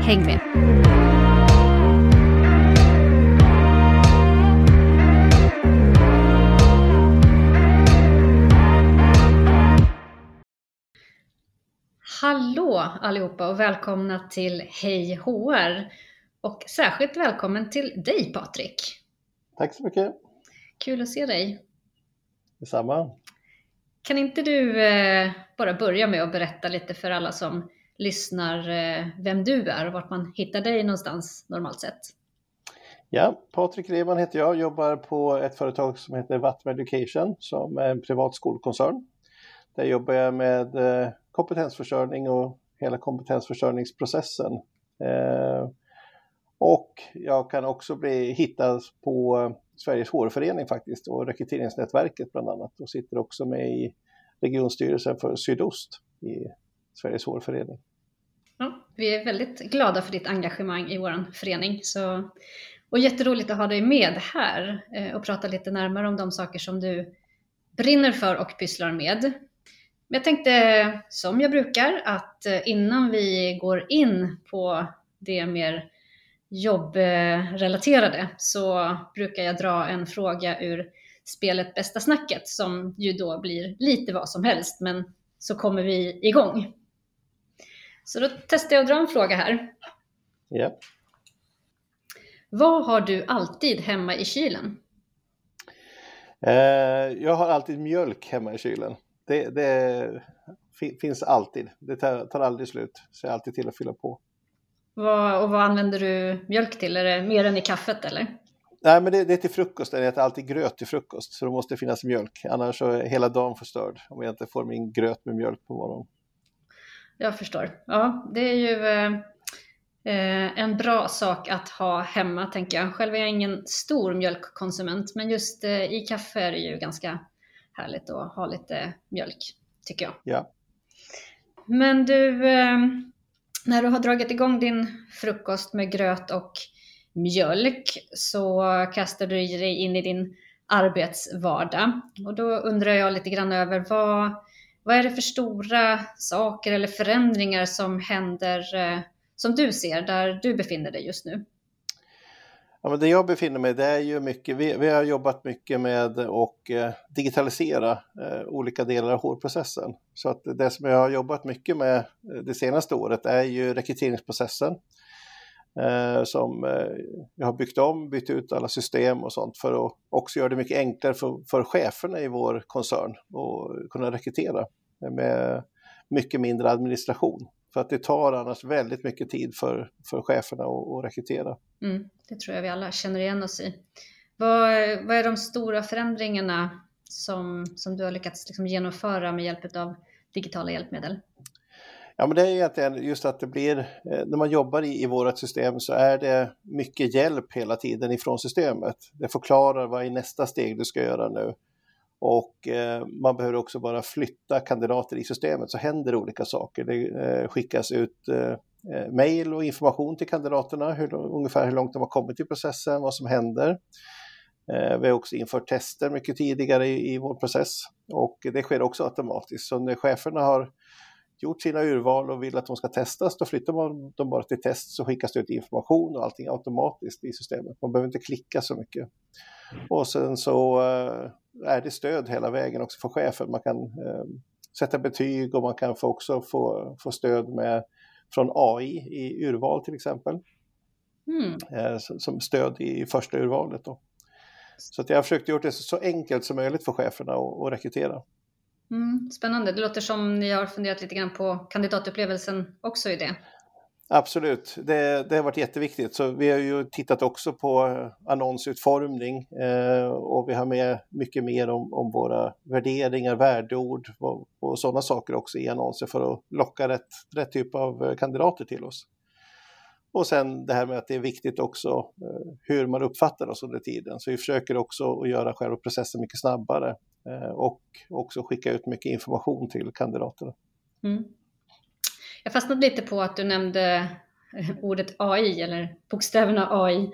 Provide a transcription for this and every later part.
Häng med! Hallå allihopa och välkomna till Hej HR! Och särskilt välkommen till dig Patrik. Tack så mycket. Kul att se dig. Detsamma. Kan inte du eh, bara börja med att berätta lite för alla som lyssnar eh, vem du är och vart man hittar dig någonstans normalt sett. Ja, Patrik Reman heter jag, jobbar på ett företag som heter Vattenm Education som är en privat skolkoncern. Där jobbar jag med eh, kompetensförsörjning och hela kompetensförsörjningsprocessen. Eh, och jag kan också bli hittad på Sveriges hårförening faktiskt och rekryteringsnätverket bland annat och sitter också med i regionstyrelsen för Sydost i Sveriges hårförening. Vi är väldigt glada för ditt engagemang i vår förening. Så, och jätteroligt att ha dig med här eh, och prata lite närmare om de saker som du brinner för och pysslar med. Men jag tänkte, som jag brukar, att eh, innan vi går in på det mer jobbrelaterade så brukar jag dra en fråga ur spelet Bästa snacket som ju då blir lite vad som helst, men så kommer vi igång. Så då testar jag att dra en fråga här. Ja. Vad har du alltid hemma i kylen? Eh, jag har alltid mjölk hemma i kylen. Det, det finns alltid. Det tar, tar, aldrig slut. Så jag är alltid till att fylla på. Vad, och vad använder du mjölk till? Är det mer än i kaffet eller? Nej, men det, det är till frukost. Jag äter alltid gröt till frukost. Så det måste finnas mjölk. Annars är hela dagen förstörd om jag inte får min gröt med mjölk på morgonen jag förstår. Ja, det är ju eh, en bra sak att ha hemma, tänker jag. Själv är jag ingen stor mjölkkonsument, men just eh, i kaffe är det ju ganska härligt att ha lite mjölk, tycker jag. Ja. Men du, eh, när du har dragit igång din frukost med gröt och mjölk så kastar du dig in i din arbetsvardag. Och då undrar jag lite grann över vad, vad är det för stora saker eller förändringar som händer eh, som du ser där du befinner dig just nu? Ja, men det jag befinner mig det är ju mycket, vi, vi har jobbat mycket med att eh, digitalisera eh, olika delar av hårprocessen. Så att det som jag har jobbat mycket med eh, det senaste året är ju rekryteringsprocessen. Eh, som eh, jag har byggt om, bytt ut alla system och sånt för att också göra det mycket enklare för, för cheferna i vår koncern att kunna rekrytera med mycket mindre administration. För att det tar annars väldigt mycket tid för, för cheferna att, att rekrytera. Mm, det tror jag vi alla känner igen oss i. Vad, vad är de stora förändringarna som, som du har lyckats liksom genomföra med hjälp av digitala hjälpmedel? Ja, men det är egentligen just att det blir, eh, när man jobbar i, i vårt system så är det mycket hjälp hela tiden ifrån systemet. Det förklarar vad är nästa steg du ska göra nu. Och eh, man behöver också bara flytta kandidater i systemet så händer olika saker. Det eh, skickas ut eh, eh mejl och information till kandidaterna, hur, ungefär hur långt de har kommit i processen, vad som händer. Eh, vi har också infört tester mycket tidigare i, i vår process och det sker också automatiskt. Så när cheferna har gjort sina urval och vill att de ska testas, då flyttar man dem bara till test så skickas det ut information och allting automatiskt i systemet. Man behöver inte klicka så mycket. Och sen så eh, är det stöd hela vägen också för chefen. Man kan eh, sätta betyg och man kan få också få, få stöd med, från AI i urval till exempel. Mm. Eh, som stöd i första urvalet. Då. Så att jag har försökt gjort det så enkelt som möjligt för cheferna att, att rekrytera. Mm, spännande. Det låter som ni har funderat lite grann på kandidatupplevelsen också i det. Absolut, det, det har varit jätteviktigt. Så vi har ju tittat också på eh, annonsutformning eh, och vi har med mycket mer om, om våra värderingar, värdeord och, och sådana saker också i annonser för att locka rätt, rätt typ av eh, kandidater till oss. Och sen det här med att det är viktigt också eh, hur man uppfattar oss under tiden. Så vi försöker också att göra själva processen mycket snabbare och också skicka ut mycket information till kandidaterna. Mm. Jag fastnade lite på att du nämnde ordet AI eller bokstäverna AI,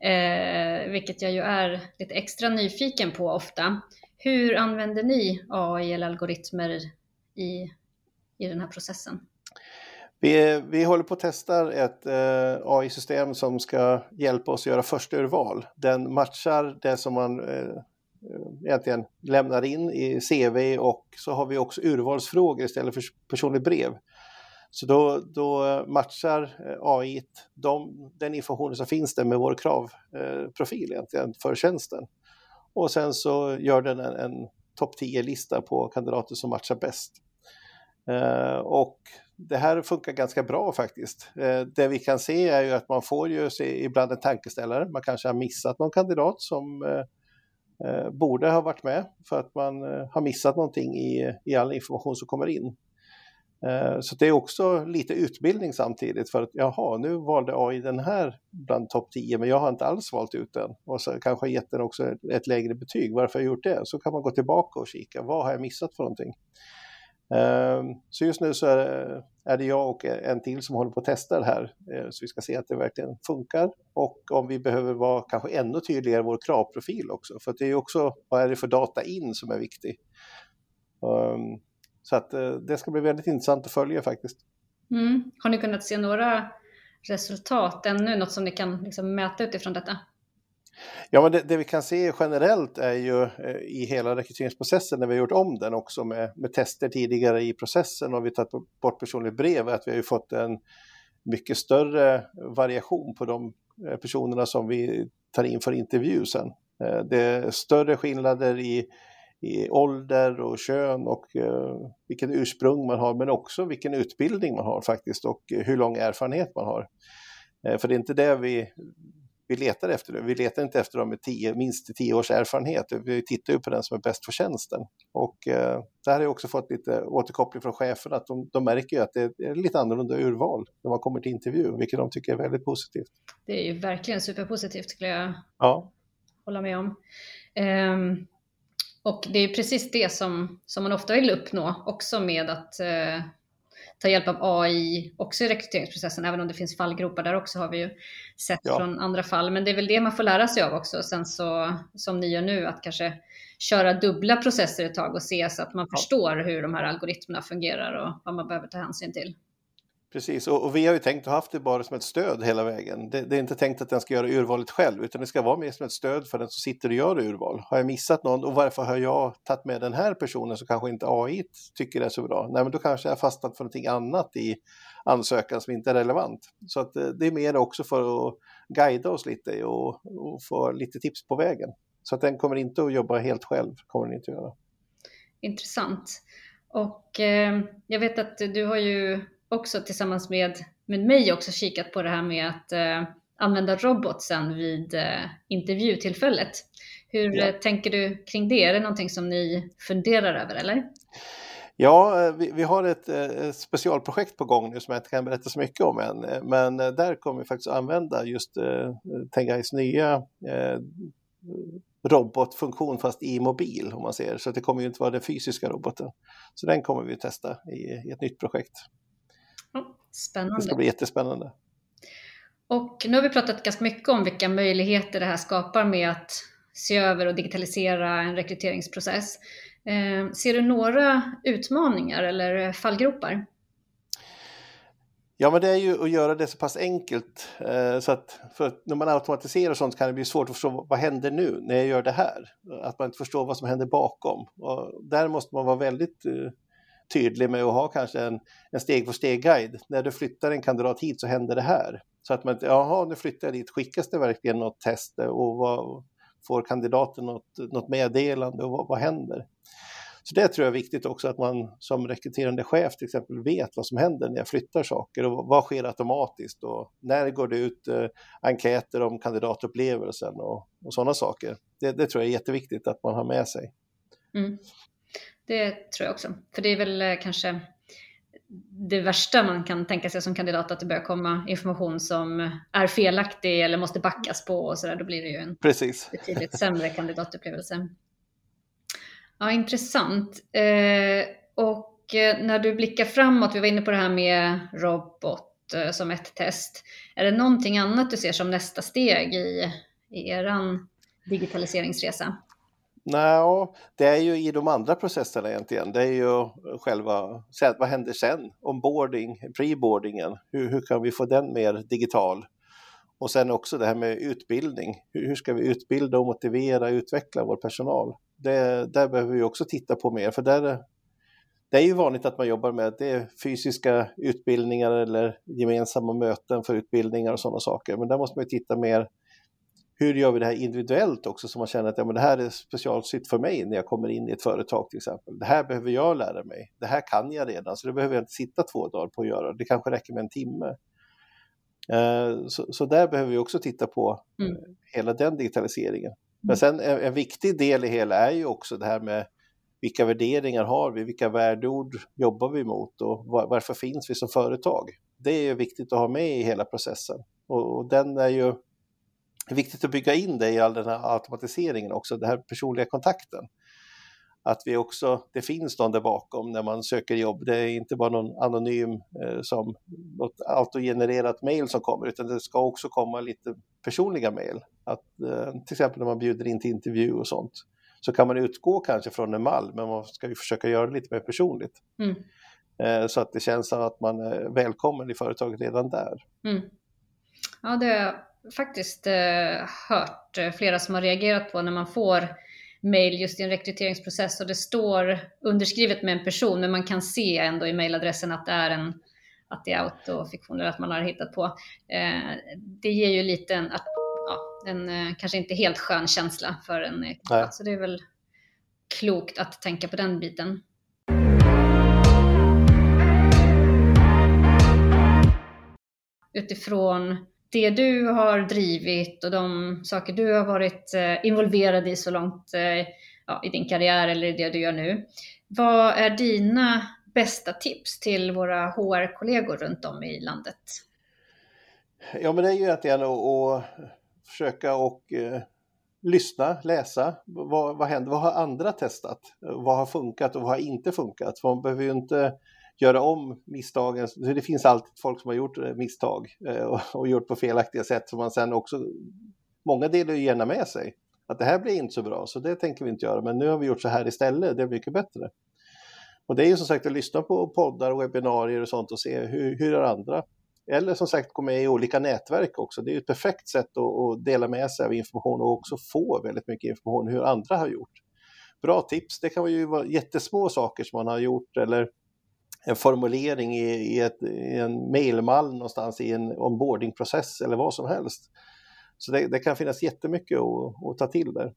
eh, vilket jag ju är lite extra nyfiken på ofta. Hur använder ni AI eller algoritmer i, i den här processen? Vi, vi håller på att testa ett eh, AI-system som ska hjälpa oss att göra första urval. Den matchar det som man eh, Eh, egentligen lämnar in i CV och så har vi också urvalsfrågor istället för personligt brev. Så då, då matchar eh, AI de, den informationen som finns där med vår kravprofil egentligen för tjänsten. Och sen så gör den en, en topp 10-lista på kandidater som matchar bäst. Eh, och det här funkar ganska bra faktiskt. Eh, det vi kan se är ju att man får ju se ibland en tankeställare. Man kanske har missat någon kandidat som eh Eh, borde ha varit med för att man eh, har missat någonting i, i all information som kommer in. Eh, så det är också lite utbildning samtidigt för att jaha, nu valde AI den här bland topp 10 men jag har inte alls valt ut den och så kanske gett den också ett lägre betyg. Varför har jag gjort det? Så kan man gå tillbaka och kika, vad har jag missat för någonting? Ehm, så just nu så är det jag och en till som håller på att testa det här ehm, så vi ska se att det verkligen funkar och om vi behöver vara kanske ännu tydligare i vår kravprofil också för det är ju också vad är det för data in som är viktig. Ehm, så att eh, det ska bli väldigt intressant att följa faktiskt. Mm. Har ni kunnat se några resultat ännu, något som ni kan liksom mäta utifrån detta? Ja, men det, det, vi kan se generellt är ju eh, i hela rekryteringsprocessen när vi har gjort om den också med, med tester tidigare i processen och vi tagit bort personligt brev, att vi har ju fått en mycket större variation på de eh, personerna som vi tar in för intervju sen. Eh, det är större skillnader i i ålder och kön och eh, vilken ursprung man har men också vilken utbildning man har faktiskt och hur lång erfarenhet man har. Eh, för det är inte det vi, vi letar efter. Vi letar inte efter dem med tio, minst tio års erfarenhet. Vi tittar ju på den som är bäst för tjänsten. Och eh, där har jag också fått lite återkoppling från cheferna att de, de märker ju att det är lite annorlunda urval när man kommer till intervju, vilket de tycker är väldigt positivt. Det är ju verkligen superpositivt skulle jag ja. hålla med om. Um, och det är precis det som, som man ofta vill uppnå också med att eh, ta hjälp av AI också i rekryteringsprocessen, även om det finns fallgropar där också har vi ju sett ja. från andra fall. Men det är väl det man får lära sig av också. Sen så, som ni gör nu, att kanske köra dubbla processer ett tag och se så att man ja. förstår hur de här algoritmerna fungerar och vad man behöver ta hänsyn till. Precis, och, och, vi har ju tänkt att haft det bara som ett stöd hela vägen. Det, det, är inte tänkt att den ska göra urvalet själv, utan det ska vara mer som ett stöd för den som sitter och gör urval. Har jag missat någon och varför har jag tagit med den här personen som kanske inte AI tycker är så bra? Nej, men då kanske jag fastnat för någonting annat i ansökan som inte är relevant. Så att eh, det är mer också för att guida oss lite och, och få lite tips på vägen. Så att den kommer inte att jobba helt själv, kommer den inte att göra. Intressant. Och eh, jag vet att du har ju också tillsammans med, med mig också kikat på det här med att eh, använda robotsen vid eh, intervjutillfället. Hur ja. Eh, tänker du kring det? Är det någonting som ni funderar över eller? Ja, eh, vi, vi har ett, ett, eh, specialprojekt på gång nu som jag inte kan berätta så mycket om än, men där kommer vi faktiskt använda just eh, Tengais nya eh, robotfunktion fast i mobil om man ser så det kommer ju inte vara den fysiska roboten. Så den kommer vi att testa i, i ett nytt projekt. Spännande. Det ska bli jättespännande. Och nu har vi pratat ganska mycket om vilka möjligheter det här skapar med att se över och digitalisera en rekryteringsprocess. Eh, ser du några utmaningar eller fallgropar? Ja, men det är ju att göra det så pass enkelt eh, så att, att när man automatiserar sånt kan det bli svårt att förstå vad händer nu när jag gör det här? Att man inte förstår vad som händer bakom. Och där måste man vara väldigt eh, tydlig med att ha kanske en, en steg för steg-guide. När du flyttar en kandidat hit så händer det här. Så att man inte, jaha, nu flyttar jag dit, skickas det verkligen något test och vad, får kandidaten något, något meddelande och vad, vad händer? Så det tror jag är viktigt också att man som rekryterande chef till exempel vet vad som händer när jag flyttar saker och vad sker automatiskt och när går det ut eh, enkäter om kandidatupplevelsen och, och sådana saker. Det, det, tror jag är jätteviktigt att man har med sig. Mm. Det tror jag också. För det är väl eh, kanske det värsta man kan tänka sig som kandidat, att det börjar komma information som är felaktig eller måste backas på och sådär, då blir det ju en Precis. betydligt sämre kandidatupplevelse. Ja, intressant. Eh, och eh, när du blickar framåt, vi var inne på det här med robot eh, som ett test. Är det någonting annat du ser som nästa steg i, i eran digitaliseringsresa? Nej, det är ju i de andra processerna egentligen. Det är ju själva, vad händer sen? Onboarding, preboardingen, hur, hur kan vi få den mer digital? Och sen också det här med utbildning. Hur, hur ska vi utbilda och motivera och utveckla vår personal? Det, där behöver vi också titta på mer, för där, det är ju vanligt att man jobbar med det fysiska utbildningar eller gemensamma möten för utbildningar och sådana saker. Men där måste man titta mer hur gör vi det här individuellt också så man känner att ja, men det här är specialsytt för mig när jag kommer in i ett företag till exempel. Det här behöver jag lära mig. Det här kan jag redan så det behöver jag inte sitta två dagar på att göra. Det kanske räcker med en timme. Eh, så, så där behöver vi också titta på mm. hela den digitaliseringen. Men mm. sen en, en viktig del i hela är ju också det här med vilka värderingar har vi, vilka värdeord jobbar vi mot och var, varför finns vi som företag? Det är ju viktigt att ha med i hela processen och, och den är ju viktigt att bygga in det i all den här automatiseringen också, den här personliga kontakten. Att vi också, det finns någon där bakom när man söker jobb. Det är inte bara någon anonym eh, som något autogenererat mail som kommer, utan det ska också komma lite personliga mail. Att, eh, till exempel när man bjuder in till intervju och sånt. Så kan man utgå kanske från en mall, men man ska ju försöka göra det lite mer personligt. Mm. Eh, så att det känns som att man är välkommen i företaget redan där. Mm. Ja, det faktiskt eh, hört eh, flera som har reagerat på när man får mail just i en rekryteringsprocess och det står underskrivet med en person men man kan se ändå i mailadressen att det är en att det är autofiktion eller att man har hittat på. Eh, det ger ju lite en, ja, en kanske inte helt skön känsla för en eh, så det är väl klokt att tänka på den biten. Utifrån det du har drivit och de saker du har varit eh, involverad i så långt eh, ja, i din karriär eller i det du gör nu. Vad är dina bästa tips till våra HR-kollegor runt om i landet? Ja, men det är ju att, att försöka och eh, lyssna, läsa. Vad, vad händer? Vad har andra testat? Vad har funkat och vad har inte funkat? För man behöver ju inte göra om misstagen. Det finns alltid folk som har gjort eh, misstag eh, och, gjort på felaktiga sätt som man sen också, många delar ju gärna med sig. Att det här blir inte så bra, så det tänker vi inte göra, men nu har vi gjort så här istället, det är mycket bättre. Och det är ju som sagt att lyssna på poddar och webbinarier och sånt och se hur, hur är andra? Eller som sagt gå med i olika nätverk också. Det är ju ett perfekt sätt att, att dela med sig av information och också få väldigt mycket information hur andra har gjort. Bra tips, det kan ju vara jättesmå saker som man har gjort eller en formulering i, i, ett, i en mailmall någonstans i en onboardingprocess eller vad som helst. Så det, det kan finnas jättemycket att, att ta till där.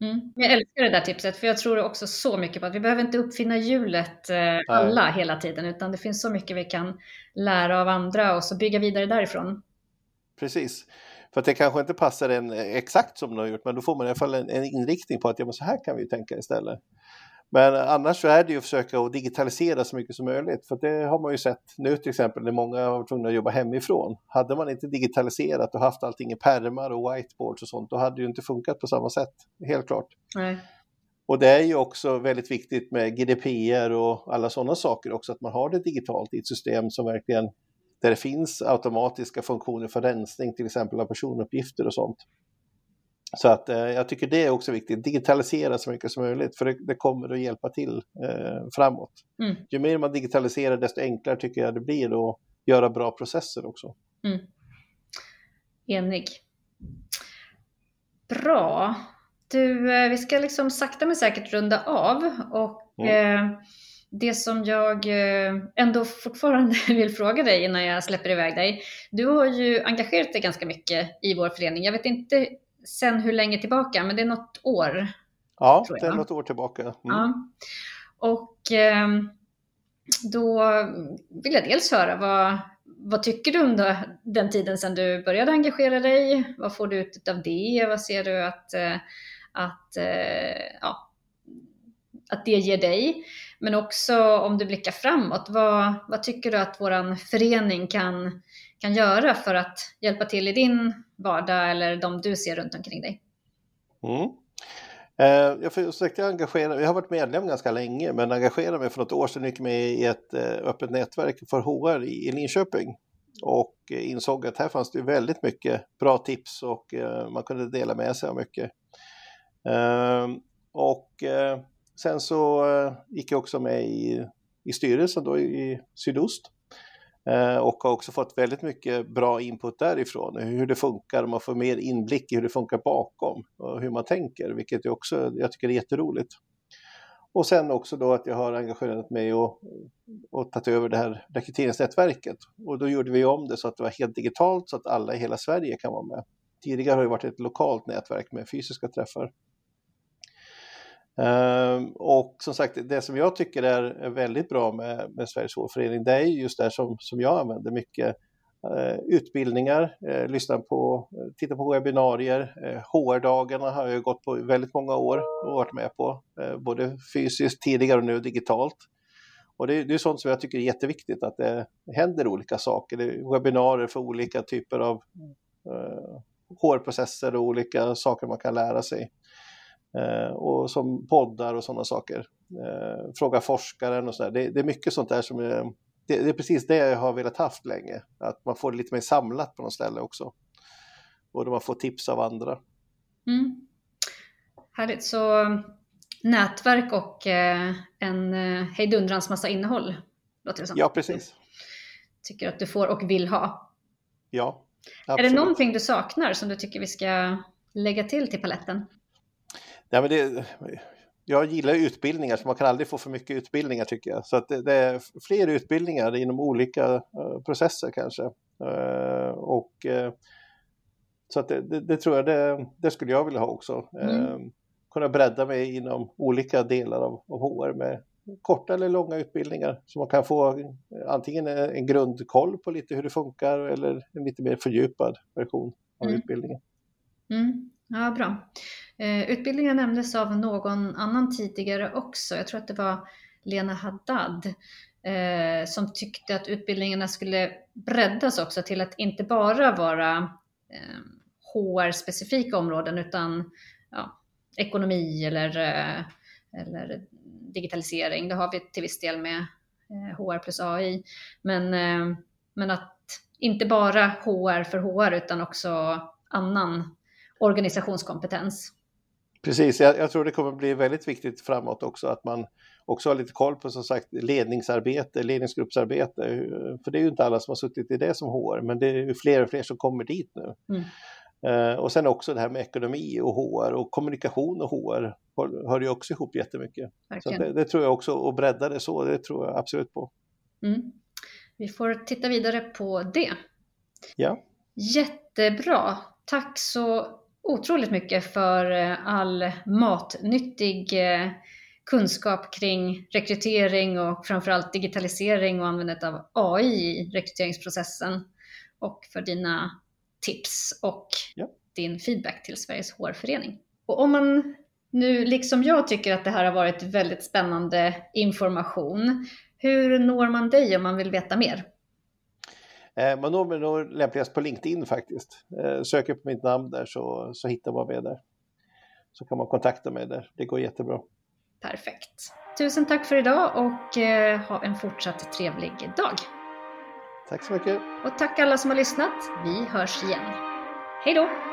Mm. Jag älskar det där tipset, för jag tror också så mycket på att vi behöver inte uppfinna hjulet eh, alla Nej. hela tiden, utan det finns så mycket vi kan lära av andra och så bygga vidare därifrån. Precis. För att det kanske inte passar en exakt som du har gjort, men då får man i alla fall en, en inriktning på att ja, men så här kan vi tänka istället. Men annars så är det ju att försöka att digitalisera så mycket som möjligt. För det har man ju sett nu till exempel när många har varit tvungna att jobba hemifrån. Hade man inte digitaliserat och haft allting i pärmar och whiteboards och sånt, då hade det ju inte funkat på samma sätt. Helt klart. Nej. Och det är ju också väldigt viktigt med GDPR och alla sådana saker också, att man har det digitalt i ett system som verkligen, där det finns automatiska funktioner för rensning till exempel av personuppgifter och sånt. Så att eh, jag tycker det är också viktigt, digitalisera så mycket som möjligt för det, det kommer att hjälpa till eh, framåt. Mm. Ju mer man digitaliserar desto enklare tycker jag det blir att göra bra processer också. Mm. Enig. Bra. Du, eh, vi ska liksom sakta men säkert runda av och mm. det som jag eh, ändå fortfarande vill fråga dig innan jag släpper iväg dig. Du har ju engagerat dig ganska mycket i vår förening. Jag vet inte sen hur länge tillbaka, men det är något år. Ja, det är något år tillbaka. Mm. Ja. Och eh, då vill jag dels höra vad, vad tycker du om den tiden sedan du började engagera dig? Vad får du ut av det? Vad ser du att, eh, att eh, ja, att det ger dig. Men också om du blickar framåt, vad, vad tycker du att vår förening kan, kan göra för att hjälpa till i din vardag eller de du ser runt omkring dig? Mm. Eh, jag försökte engagera, jag har varit medlem ganska länge, men engagerade mig för något år sedan gick med i ett eh, öppet nätverk för HR i Linköping och eh, insåg att här fanns det väldigt mycket bra tips och eh, man kunde dela med sig av mycket. Ehm, och sen så gick jag också med i, i styrelsen då i Sydost Eh, och har också fått väldigt mycket bra input därifrån, hur det funkar, man får mer inblick i hur det funkar bakom och hur man tänker, vilket jag också jag tycker är jätteroligt. Och sen också då att jag har engagerat mig och, och tagit över det här rekryteringsnätverket. Och då gjorde vi om det så att det var helt digitalt så att alla i hela Sverige kan vara med. Tidigare har det varit ett lokalt nätverk med fysiska träffar. Ehm, och som sagt, det som jag tycker är väldigt bra med, med Sveriges Hårförening, det är just det som, som jag använder mycket. Ehm, utbildningar, eh, lyssna på, titta på webbinarier. Ehm, HR-dagarna har jag gått på väldigt många år och varit med på, eh, både fysiskt tidigare och nu digitalt. Och det, det är sånt som jag tycker är jätteviktigt, att det händer olika saker. Det är webbinarier för olika typer av eh, HR-processer och olika saker man kan lära sig. Eh, och som poddar och sådana saker. Eh, fråga forskaren och sådär. Det, det, är mycket sånt där som är, det, det, är precis det jag har velat haft länge. Att man får det lite mer samlat på något ställe också. Och då man får tips av andra. Mm. Härligt, så nätverk och eh, en hejdundrans massa innehåll. Låter det som. Ja, precis. Tycker att du får och vill ha. Ja, absolut. Är det någonting du saknar som du tycker vi ska lägga till till paletten? Ja, men det, jag gillar utbildningar, så man kan aldrig få för mycket utbildningar tycker jag. Så att det, det är fler utbildningar inom olika uh, processer kanske. Uh, och, uh, så att det, det, det, tror jag, det, det skulle jag vilja ha också. Mm. kunna bredda mig inom olika delar av, av HR med korta eller långa utbildningar. Så man kan få antingen en grundkoll på lite hur det funkar eller en lite mer fördjupad version av mm. utbildningen. Mm. Ja, bra. Eh, utbildningen nämndes av någon annan tidigare också. Jag tror att det var Lena Haddad eh, som tyckte att utbildningarna skulle breddas också till att inte bara vara eh, HR-specifika områden utan ja, ekonomi eller, eller digitalisering. Det har vi till viss del med HR plus AI. Men, men att inte bara HR för HR utan också annan organisationskompetens. Precis, jag, jag, tror det kommer bli väldigt viktigt framåt också att man också har lite koll på som sagt ledningsarbete, ledningsgruppsarbete. För det är ju inte alla som har suttit i det som HR, men det är fler och fler som kommer dit nu. Mm. Uh, och sen också det här med ekonomi och HR och kommunikation och HR hör ju också ihop jättemycket. Så det, det, tror jag också, att bredda det så, det tror jag absolut på. Mm. Vi får titta vidare på det. Ja. Jättebra. Tack så otroligt mycket för eh, all matnyttig eh, kunskap kring rekrytering och framförallt digitalisering och användandet av AI i rekryteringsprocessen och för dina tips och ja. din feedback till Sveriges HR-förening. Och om man nu, liksom jag, tycker att det här har varit väldigt spännande information, hur når man dig om man vill veta mer? Man når mig nog lämpligast på LinkedIn faktiskt. Eh, söker på mitt namn där så, så hittar man mig där. Så kan man kontakta mig där. Det går jättebra. Perfekt. Tusen tack för idag och eh, ha en fortsatt trevlig dag. Tack så mycket. Och tack alla som har lyssnat. Vi hörs igen. Hej då!